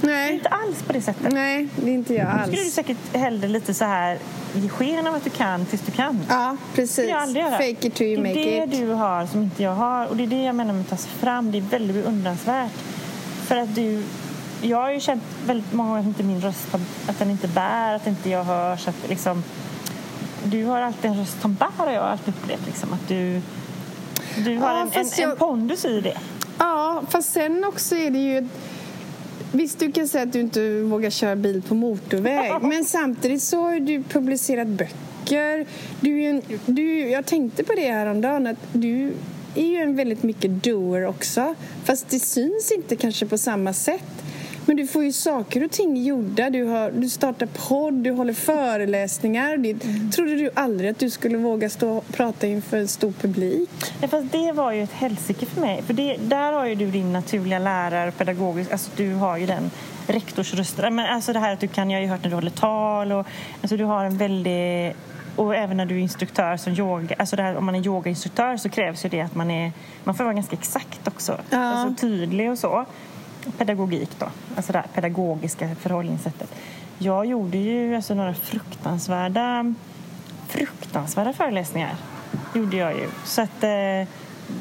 Nej. inte alls på det sättet. Nej, det är inte jag Då skulle du alls. säkert hellre lite så här ge sken av att du kan tills du kan. Ja, precis. jag aldrig göra. Fake it till you det make är det it. du har som inte jag har. Och det är det jag menar med att ta sig fram. Det är väldigt beundransvärt. För att du... Jag har ju känt väldigt många gånger att inte min röst att den inte bär, att inte jag hörs. Att liksom, du har alltid en röst som bär har jag alltid upplevt. Liksom, att du, du har Ja, en, en, fast en jag- pondus i det. Ja, fast sen också är det ju... Visst, du kan säga att du inte vågar köra bil på motorväg. men samtidigt så har du publicerat böcker. Du är en, du, jag tänkte på det häromdagen att du är ju en väldigt mycket doer också. Fast det syns inte kanske på samma sätt. Men du får ju saker och ting gjorda. Du, har, du startar podd, du håller föreläsningar. Det, Trodde du aldrig att du skulle våga stå och prata inför en stor publik? Ja, fast det var ju ett helsike för mig. För det, där har ju du din naturliga lärare, pedagogisk, alltså du har ju den rektorsrösten. Men alltså det här att du kan, jag har ju hört när du håller tal och alltså du har en väldig och även när du är instruktör som yoga, alltså det här, om man är yogainstruktör så krävs ju det att man är, man får vara ganska exakt också. Ja. Alltså tydlig och så. Pedagogik då, alltså det här pedagogiska förhållningssättet. Jag gjorde ju alltså några fruktansvärda fruktansvärda föreläsningar. gjorde jag ju. Så att, eh,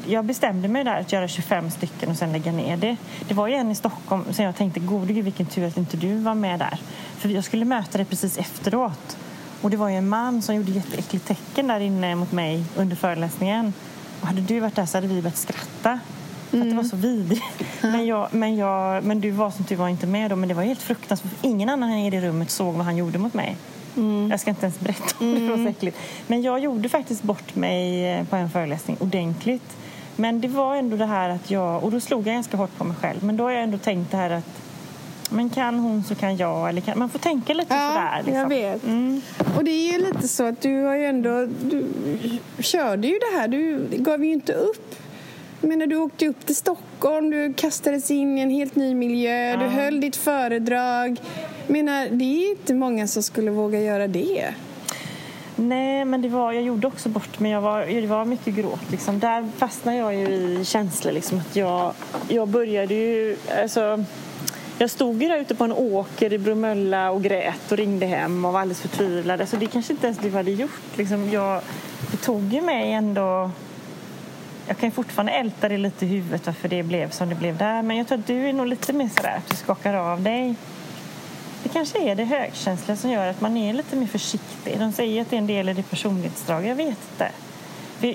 jag bestämde mig där att göra 25 stycken och sen lägga ner det. Det var ju en i Stockholm som jag tänkte, gode gud vilken tur att inte du var med där. För jag skulle möta dig precis efteråt. Och det var ju en man som gjorde jätteäckligt tecken där inne mot mig under föreläsningen. Och hade du varit där så hade vi börjat skratta. För att det var så vidrigt. Men, jag, men, jag, men du var som tur var inte med då. Men det var helt fruktansvärt. Ingen annan i det rummet såg vad han gjorde mot mig. Mm. Jag ska inte ens berätta om det, var så äckligt. Men jag gjorde faktiskt bort mig eh, på en föreläsning ordentligt. Men det var ändå det här att jag, och då slog jag ganska hårt på mig själv. Men då har jag ändå tänkt det här att men kan hon så kan jag. Eller kan, man får tänka lite ja, sådär. Liksom. jag vet. Mm. Och det är ju lite så att du har ju ändå... Du körde ju det här. Du gav ju inte upp. Menar, du åkte upp till Stockholm, du kastades in i en helt ny miljö, du höll ditt föredrag. Menar, det är inte många som skulle våga göra det. Nej, men det var, jag gjorde också bort mig. Jag var, det var mycket gråt. Liksom. Där fastnade jag ju i känslor. Liksom, att jag, jag började ju... Alltså, jag stod ju där ute på en åker i Bromölla och grät och ringde hem och var alldeles förtvivlad. Alltså, det kanske inte ens du hade gjort. Liksom, jag, det tog ju mig ändå... Jag kan fortfarande älta det lite i huvudet varför det blev som det blev där. Men jag tror att du är nog lite mer sådär att du skakar av dig. Det kanske är det högkänsliga som gör att man är lite mer försiktig. De säger att det är en del i det personlighetsdrag. Jag vet inte.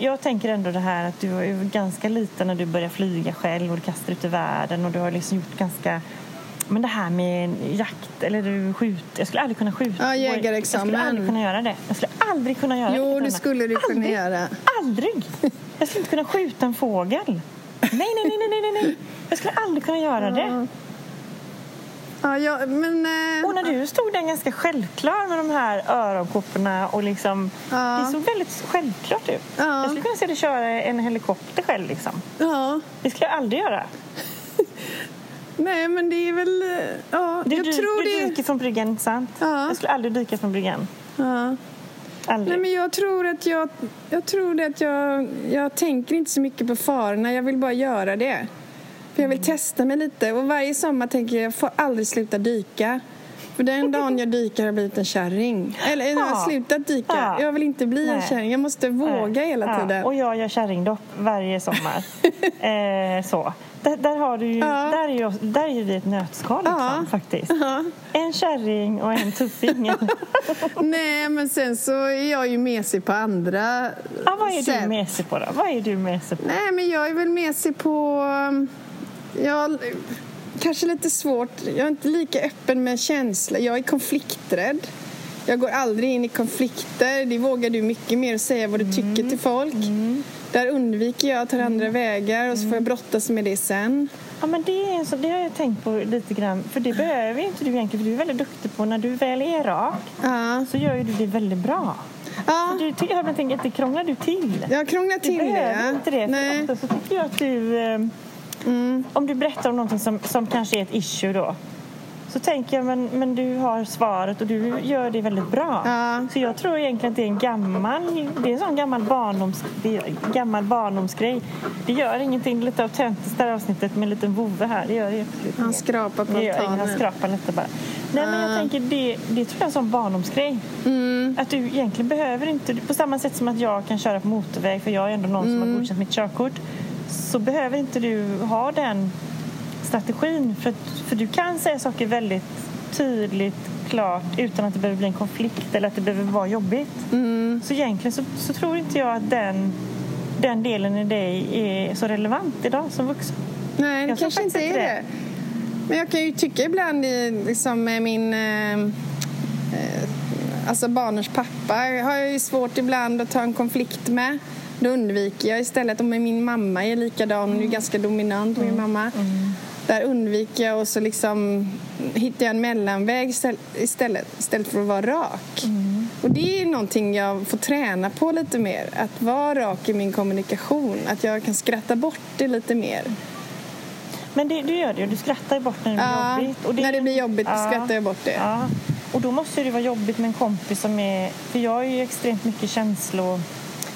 Jag tänker ändå det här att du var ganska liten när du började flyga själv och du kastade ut i världen och du har liksom gjort ganska men det här med jakt eller du skjut, jag skulle aldrig kunna skjuta. Ja, jägarexamen. Jag skulle aldrig kunna göra det. Jag skulle aldrig kunna göra jo, det. Jo, det skulle du kunna aldrig, göra. Aldrig! Jag skulle inte kunna skjuta en fågel. Nej, nej, nej, nej, nej, nej. Jag skulle aldrig kunna göra det. Ja, ja, men, eh... Och när du stod där ganska självklar med de här öronkopporna och liksom, ja. det såg väldigt självklart ut. Ja. Jag skulle kunna se dig köra en helikopter själv liksom. Ja. Det skulle jag aldrig göra. Nej, men det är väl... Eh, ja, du, jag du, tror du det... dyker från bryggan, inte sant? Ja. Jag skulle aldrig dyka från bryggan. Ja. Aldrig. Nej, men jag tror att jag... Jag tror att jag... Jag tänker inte så mycket på farorna. Jag vill bara göra det. För jag vill mm. testa mig lite. Och varje sommar tänker jag, jag får aldrig sluta dyka. För den dagen jag dyker har jag blivit en kärring. Eller jag har slutat dyka. Ja. Jag vill inte bli Nej. en kärring. Jag måste våga Nej. hela tiden. Ja. Och jag gör kärringdopp varje sommar. eh, så. Där, där, har du ju, ja. där, är ju, där är ju vi ett nötskal liksom, ja. faktiskt. Ja. En kärring och en tuffing. Nej, men sen så är jag ju mesig på andra ja, Vad är sätt. du mesig på då? Vad är du mesig på? Nej, men jag är väl mesig på... Jag, kanske lite svårt. Jag är inte lika öppen med känslor. Jag är konflikträdd. Jag går aldrig in i konflikter. Det vågar du mycket mer säga vad du mm. tycker till folk. Mm. Där undviker jag, tar andra mm. vägar och så får jag mm. brottas med det sen. Ja, men det, är så, det har jag tänkt på lite grann. För det behöver inte du egentligen. För du är väldigt duktig på när du väl är rak ja. så gör ju du det väldigt bra. Ja. Så du, jag tänker att det krånglar du till. Jag krånglar till det. Du behöver inte det. Nej. För så tycker jag att du... Mm. Om du berättar om någonting som, som kanske är ett issue då så tänker jag, men, men du har svaret och du gör det väldigt bra. Ja. Så jag tror egentligen att det är en gammal, det är en sån gammal, barndoms, gammal barndomsgrej. Det gör ingenting, lite autentiskt det här avsnittet med en liten vovve här. Det gör det Han skrapar på altanen. Han skrapar lite bara. Nej, men jag tänker det, det tror jag är en sån barndomsgrej. Mm. Att du egentligen behöver inte, på samma sätt som att jag kan köra på motorväg för jag är ändå någon mm. som har mm. godkänt mitt körkort så behöver inte du ha den strategin. För, för du kan säga saker väldigt tydligt, klart utan att det behöver bli en konflikt eller att det behöver vara jobbigt. Mm. Så egentligen så, så, tror inte jag att den, den delen i dig är så relevant idag som vuxen. Nej, det kanske inte är det. det. Men jag kan ju tycka ibland liksom med min... Eh, eh, alltså barnens pappa har jag ju svårt ibland att ta en konflikt med. Då undviker jag istället. Om min mamma är likadan, hon är mm. ganska dominant, min mamma. Mm där undviker jag och så liksom hittar jag en mellanväg istället, istället för att vara rak. Mm. Och det är någonting jag får träna på lite mer. Att vara rak i min kommunikation. Att jag kan skratta bort det lite mer. Men det, du gör det ju. Du skrattar ju bort när det blir ja, jobbigt. Och det, när det blir jobbigt ja, skrattar jag bort det. Ja. Och då måste det vara jobbigt med en kompis som är... För jag är ju extremt mycket känslor.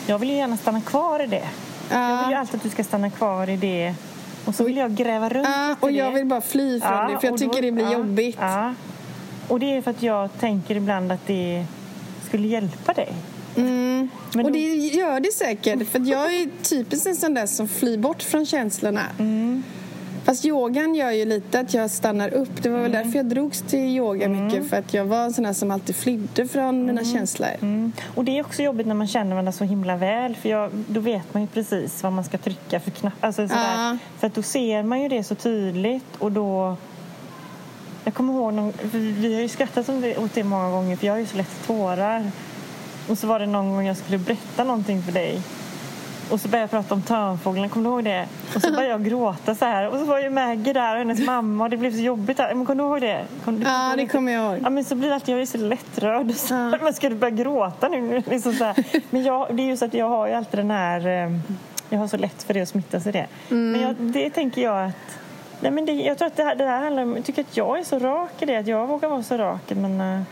Jag vill ju gärna stanna kvar i det. Ja. Jag vill ju alltid att du ska stanna kvar i det och så vill jag gräva runt ja, och jag vill bara fly från ja, det för jag tycker då, det blir ja, jobbigt. Och det är för att jag tänker ibland att det skulle hjälpa dig. Mm. och det gör det säkert. För jag är typiskt en sån där som flyr bort från känslorna. Mm. Fast yogan gör ju lite att jag stannar upp. Det var väl mm. därför jag drogs till yoga mm. mycket. För att jag var en sån som alltid flydde från mm. mina känslor. Mm. Och det är också jobbigt när man känner varandra så himla väl. För jag, då vet man ju precis vad man ska trycka för knapp. Alltså sådär. För att då ser man ju det så tydligt och då... Jag kommer ihåg, någon, vi har ju skrattat åt det många gånger för jag har ju så lätt tårar. Och så var det någon gång jag skulle berätta någonting för dig och så började jag prata om törnfåglarna, kommer du ihåg det? Och så började jag gråta så här. Och så var ju Maggie där och hennes mamma och det blev så jobbigt. Men kommer du ihåg det? Kom, ja, det kommer jag ihåg. Ja, men så blir det alltid, jag är så lättrörd. Så, ja. Men ska du börja gråta nu? Liksom så här. Men jag, det är ju så att jag har ju alltid den här... Eh, jag har så lätt för det att smittas i det. Mm. Men jag, det tänker jag att... Nej, men det, jag tror att det här, det här handlar om... Jag tycker att jag är så rak i det. Att jag vågar vara så rak. Men, uh,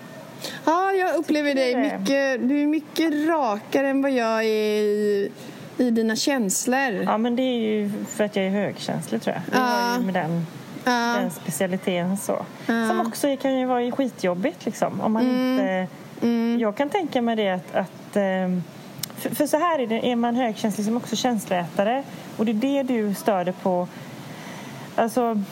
ja, jag upplever dig mycket... Du är mycket rakare än vad jag är i i dina känslor. Ja, men det är ju för att jag är högkänslig tror jag. Det har ju med den, den specialiteten så. Som också kan ju vara skitjobbigt liksom. Om man mm. inte... Mm. Jag kan tänka mig det att, att ehm, för, för, så här är det, är man högkänslig som också känsloätare och det är det du stör dig på. Alltså,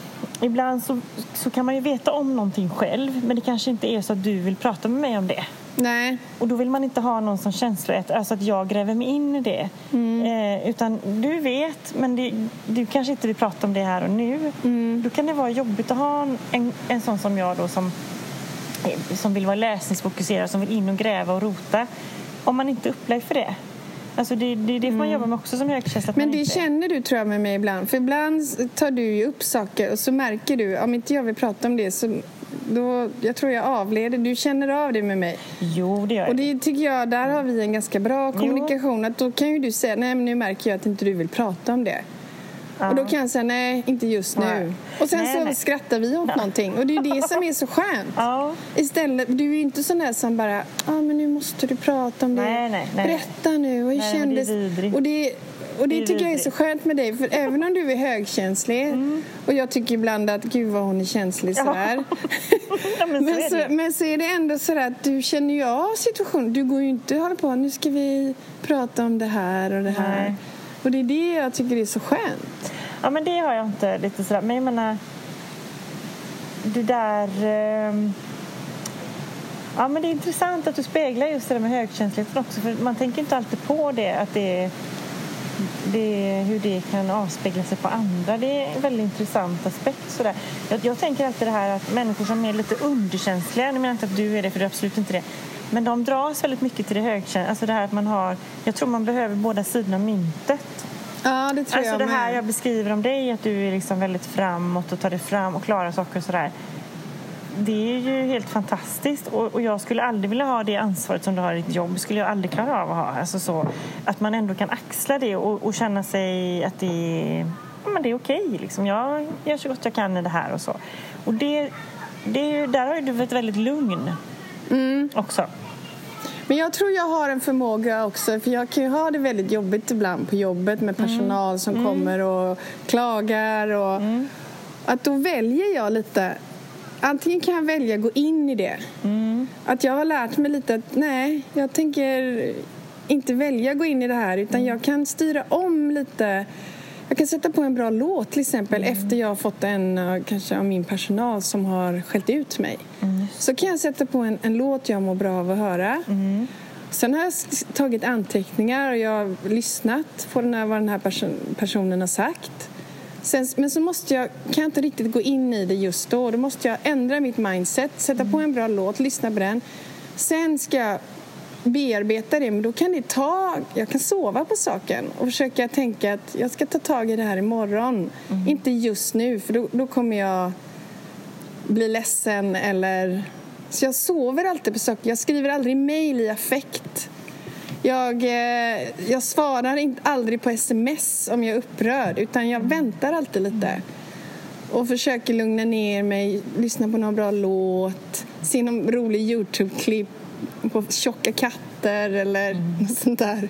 ibland så, så kan man ju veta om någonting själv men det kanske inte är så att du vill prata med mig om det. Nej. Och då vill man inte ha någon som känsloätare, alltså att jag gräver mig in i det. Mm. Eh, utan du vet, men det, du kanske inte vill prata om det här och nu. Mm. Då kan det vara jobbigt att ha en, en sån som jag då som, som vill vara läsningsfokuserad, som vill in och gräva och rota. Om man inte är upplevd för det. Alltså det, det, det får man mm. jobba med också som högkänsla. Men det inte... känner du tror jag med mig ibland. För ibland tar du ju upp saker och så märker du, om inte jag vill prata om det så då, jag tror jag avleder. Du känner av det med mig. Jo, det gör jag. Och det tycker jag, där har vi en ganska bra kommunikation. Att då kan ju du säga, nej men nu märker jag att inte du vill prata om det. Ja. Och då kan jag säga nej, inte just nu. Nej. Och sen nej, så nej. skrattar vi åt ja. någonting. Och det är det som är så skönt. Ja. Istället, du är ju inte sån där som bara, ja ah, men nu måste du prata om det. Nej, nej, nej. Berätta nu, och hur kändes? Det och det och det tycker jag är så skönt med dig, för även om du är högkänslig mm. och jag tycker ibland att gud vad hon är känslig sådär. Ja. men, så men, så, men, så är det ändå så att du känner ju av situationen. Du går ju inte och håller på, nu ska vi prata om det här och det här. Nej. Och det är det jag tycker är så skönt. Ja men det har jag inte lite sådär, men jag menar det där eh... Ja, men det är intressant att du speglar just det där med högkänsligheten också. För man tänker inte alltid på det, att det är det, hur det kan avspegla sig på andra. Det är en väldigt intressant aspekt. Sådär. Jag, jag tänker alltid det här att människor som är lite underkänsliga, nu menar inte att du är det för du är absolut inte det, men de dras väldigt mycket till det högkänsliga. Alltså det här att man har, jag tror man behöver båda sidorna av myntet. Ja, det tror alltså jag det här med. jag beskriver om dig, att du är liksom väldigt framåt och tar dig fram och klarar saker och sådär det är ju helt fantastiskt och, och, jag skulle aldrig vilja ha det ansvaret som du har i ditt jobb. skulle jag aldrig klara av att ha. Alltså så, att man ändå kan axla det och, och känna sig att det är, ja, men det är okej. Liksom. Jag gör så gott jag kan i det här och så. Och det, det, där har du ett väldigt lugn mm. också. Men jag tror jag har en förmåga också, för jag kan ju ha det väldigt jobbigt ibland på jobbet med personal mm. som mm. kommer och klagar. Och, mm. Att då väljer jag lite antingen kan jag välja att gå in i det. Mm. Att jag har lärt mig lite att nej, jag tänker inte välja att gå in i det här utan mm. jag kan styra om lite. Jag kan sätta på en bra låt till exempel mm. efter jag har fått en kanske av min personal som har skällt ut mig. Mm. Så kan jag sätta på en, en låt jag mår bra av att höra. Mm. Sen har jag tagit anteckningar och jag har lyssnat på den här, vad den här person, personen har sagt. Sen, men så måste jag, kan jag inte riktigt gå in i det just då. Då måste jag ändra mitt mindset, sätta på en bra låt, lyssna på den. Sen ska jag bearbeta det, men då kan det ta... Jag kan sova på saken och försöka tänka att jag ska ta tag i det här imorgon. Mm. Inte just nu, för då, då kommer jag bli ledsen eller... Så jag sover alltid på saker. Jag skriver aldrig mejl i affekt. Jag, eh, jag svarar inte, aldrig på sms om jag är upprörd utan jag väntar alltid lite och försöker lugna ner mig, lyssna på någon bra låt, se någon rolig Youtube-klipp på tjocka katter eller mm. något sånt där.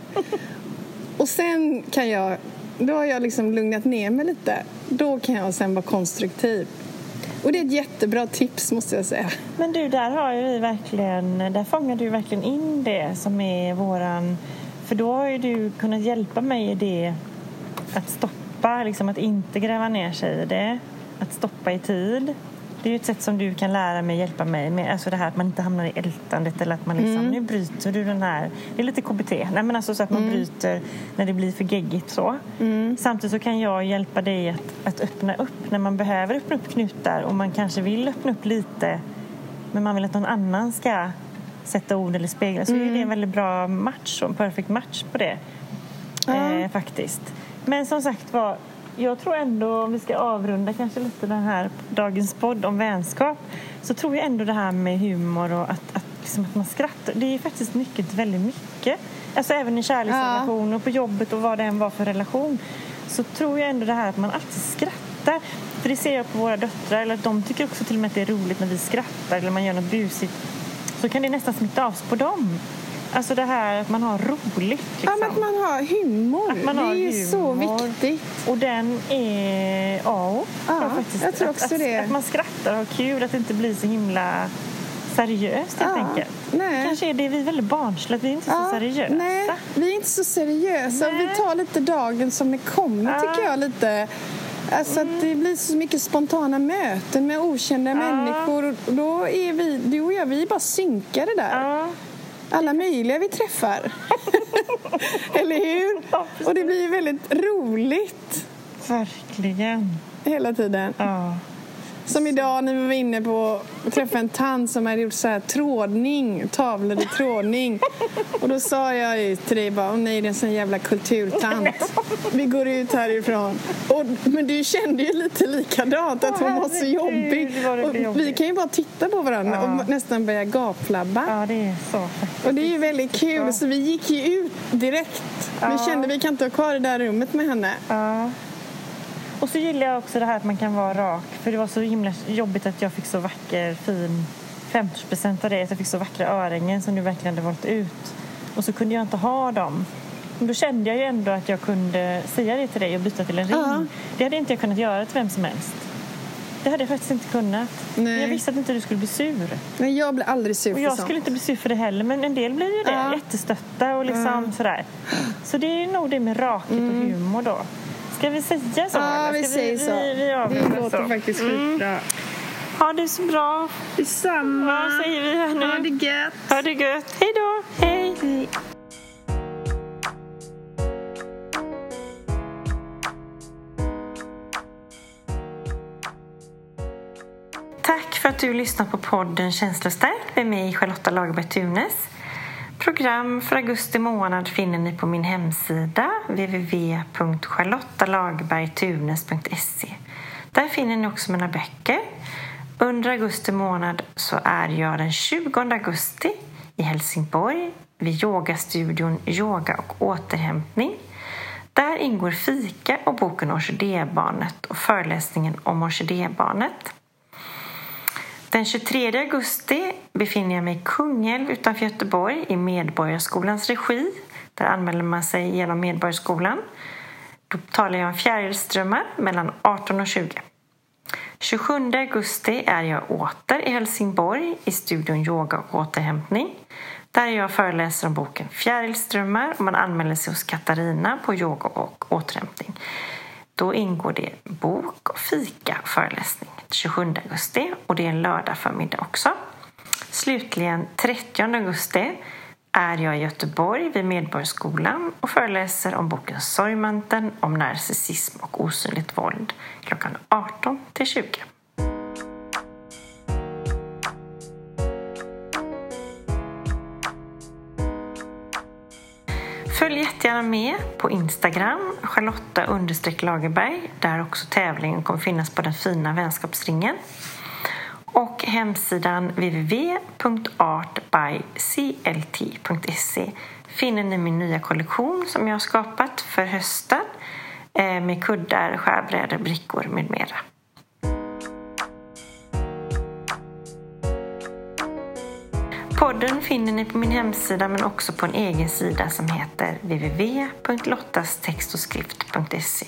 Och sen kan jag, då har jag liksom lugnat ner mig lite. Då kan jag sen vara konstruktiv. Och det är ett jättebra tips måste jag säga. Men du, där har ju vi verkligen, där fångar du verkligen in det som är våran... För då har ju du kunnat hjälpa mig i det att stoppa, liksom att inte gräva ner sig i det. Att stoppa i tid. Det är ju ett sätt som du kan lära mig, hjälpa mig med. Alltså det här att man inte hamnar i ältandet eller att man liksom, mm. nu bryter du den här. Det är lite KBT. Nej men alltså så att man mm. bryter när det blir för geggigt så. Mm. Samtidigt så kan jag hjälpa dig att, att öppna upp när man behöver öppna upp knutar och man kanske vill öppna upp lite men man vill att någon annan ska sätta ord eller spegla. Så mm. är det en väldigt bra match, en perfect match på det. Eh, faktiskt. Men som sagt var, jag tror ändå, om vi ska avrunda kanske lite den här dagens podd om vänskap, så tror jag ändå det här med humor och att, att, liksom att man skrattar, det är faktiskt nyckeln väldigt mycket. Alltså även i kärleksrelationer ja. och på jobbet och vad det än var för relation, så tror jag ändå det här att man alltid skrattar. För det ser jag på våra döttrar, eller att de tycker också till och med att det är roligt när vi skrattar eller man gör något busigt. Så kan det nästan smitta av sig på dem. Alltså det här att man har roligt. Liksom. Ja, att man har humor. Att man det är ju humor. så viktigt. Och den är A ja, faktiskt. Jag tror också att, det. Att, att man skrattar och har kul, att det inte blir så himla seriöst helt ja, enkelt. Nej. Kanske är det vi är väldigt barnsliga, vi är inte ja, så seriösa. Nej, vi är inte så seriösa. Nej. Vi tar lite dagen som det kommer ja. tycker jag lite. Alltså mm. att det blir så mycket spontana möten med okända ja. människor. Och då är vi, du och jag, vi är bara synkade där. Alla möjliga vi träffar. Eller hur? Och det blir väldigt roligt. Verkligen. Hela tiden. Ja. Som idag när vi var inne på att träffa en tant som hade gjort så här trådning, tavlor i trådning. Och då sa jag till dig bara, nej det är en sån jävla kulturtant. Vi går ut härifrån. Och, men du kände ju lite likadant, att hon var så jobbig. Och vi kan ju bara titta på varandra och nästan börja gapflabba. Ja, det är så. Och det är ju väldigt kul, så vi gick ju ut direkt. Vi kände vi kan inte ha kvar det där rummet med henne. Ja. Och så gillar jag också det här att man kan vara rak. För det var så himla jobbigt att jag fick så vacker, fin 50 av det. Att jag fick så vackra örhängen som du verkligen hade valt ut. Och så kunde jag inte ha dem. Men då kände jag ju ändå att jag kunde säga det till dig och byta till en ring. Uh-huh. Det hade inte jag kunnat göra till vem som helst. Det hade jag faktiskt inte kunnat. Nej. Jag visste att inte du skulle bli sur. Nej, jag blir aldrig sur för Och jag sånt. skulle inte bli sur för det heller, men en del blir ju det. Uh. Jättestötta och liksom uh. sådär. Så det är nog det med rakhet mm. och humor då. Ska vi säga så? Ja, vi säger så. Vi, vi, vi det låter så. faktiskt skitbra. Mm. Ha det så bra. Detsamma. Vad säger vi här nu? Ha det gött. Ha det gött. Hej då. Hej. Hej. Tack för att du lyssnar på podden Känslostark med mig Charlotta Lagerberg Tunes. Program för augusti månad finner ni på min hemsida www.charlottalagbergtunes.se. Där finner ni också mina böcker. Under augusti månad så är jag den 20 augusti i Helsingborg vid yogastudion Yoga och återhämtning. Där ingår fika och boken Orkidébarnet och föreläsningen om orkidébarnet. Den 23 augusti befinner jag mig i Kungälv utanför Göteborg i Medborgarskolans regi. Där anmäler man sig genom Medborgarskolan. Då talar jag om fjärilströmmar mellan 18 och 20. 27 augusti är jag åter i Helsingborg i studion Yoga och återhämtning. Där jag föreläser om boken Fjärilströmmar och man anmäler sig hos Katarina på Yoga och återhämtning. Då ingår det bok och fika och föreläsning 27 augusti och det är en lördag förmiddag också. Slutligen 30 augusti är jag i Göteborg vid Medborgarskolan och föreläser om boken Sorgmanteln om narcissism och osynligt våld klockan 18 till 20. Följ jättegärna med på Instagram, Charlotta Lagerberg, där också tävlingen kommer finnas på den fina vänskapsringen. Och hemsidan www.artbyclt.se finner ni min nya kollektion som jag har skapat för hösten eh, med kuddar, skärbrädor, brickor med mera. Podden finner ni på min hemsida men också på en egen sida som heter www.lottastextoskrift.se.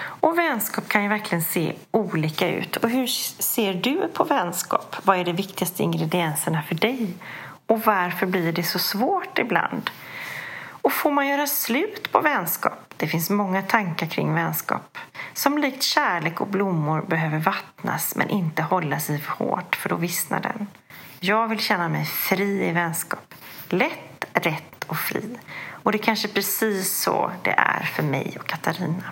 Och vänskap kan ju verkligen se olika ut. Och hur ser du på vänskap? Vad är de viktigaste ingredienserna för dig? Och varför blir det så svårt ibland? Och får man göra slut på vänskap? Det finns många tankar kring vänskap som likt kärlek och blommor behöver vattnas men inte hållas i för hårt för då vissnar den. Jag vill känna mig fri i vänskap. Lätt, rätt och fri. Och det är kanske precis så det är för mig och Katarina.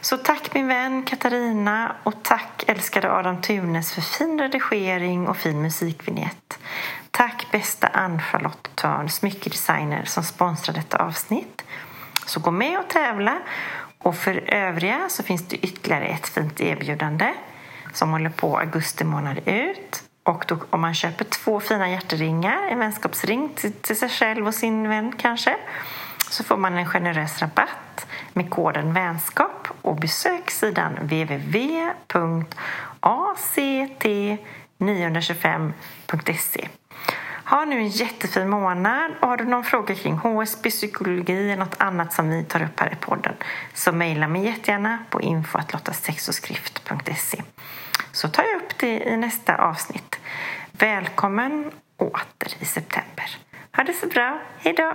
Så tack min vän Katarina och tack älskade Adam Tunes för fin redigering och fin musikvinjett. Tack bästa Ann-Charlotte Törn, smyckedesigner som sponsrar detta avsnitt. Så gå med och tävla. Och för övriga så finns det ytterligare ett fint erbjudande som håller på augusti månad ut. Och då, om man köper två fina hjärteringar, en vänskapsring till, till sig själv och sin vän kanske, så får man en generös rabatt med koden vänskap och besök sidan www.act925.se. Ha nu en jättefin månad och har du någon fråga kring HSB, psykologi eller något annat som vi tar upp här i podden så mejla mig jättegärna på info.lottasexoskrift.se så tar jag upp det i nästa avsnitt. Välkommen åter i september. Ha det så bra. Hej då!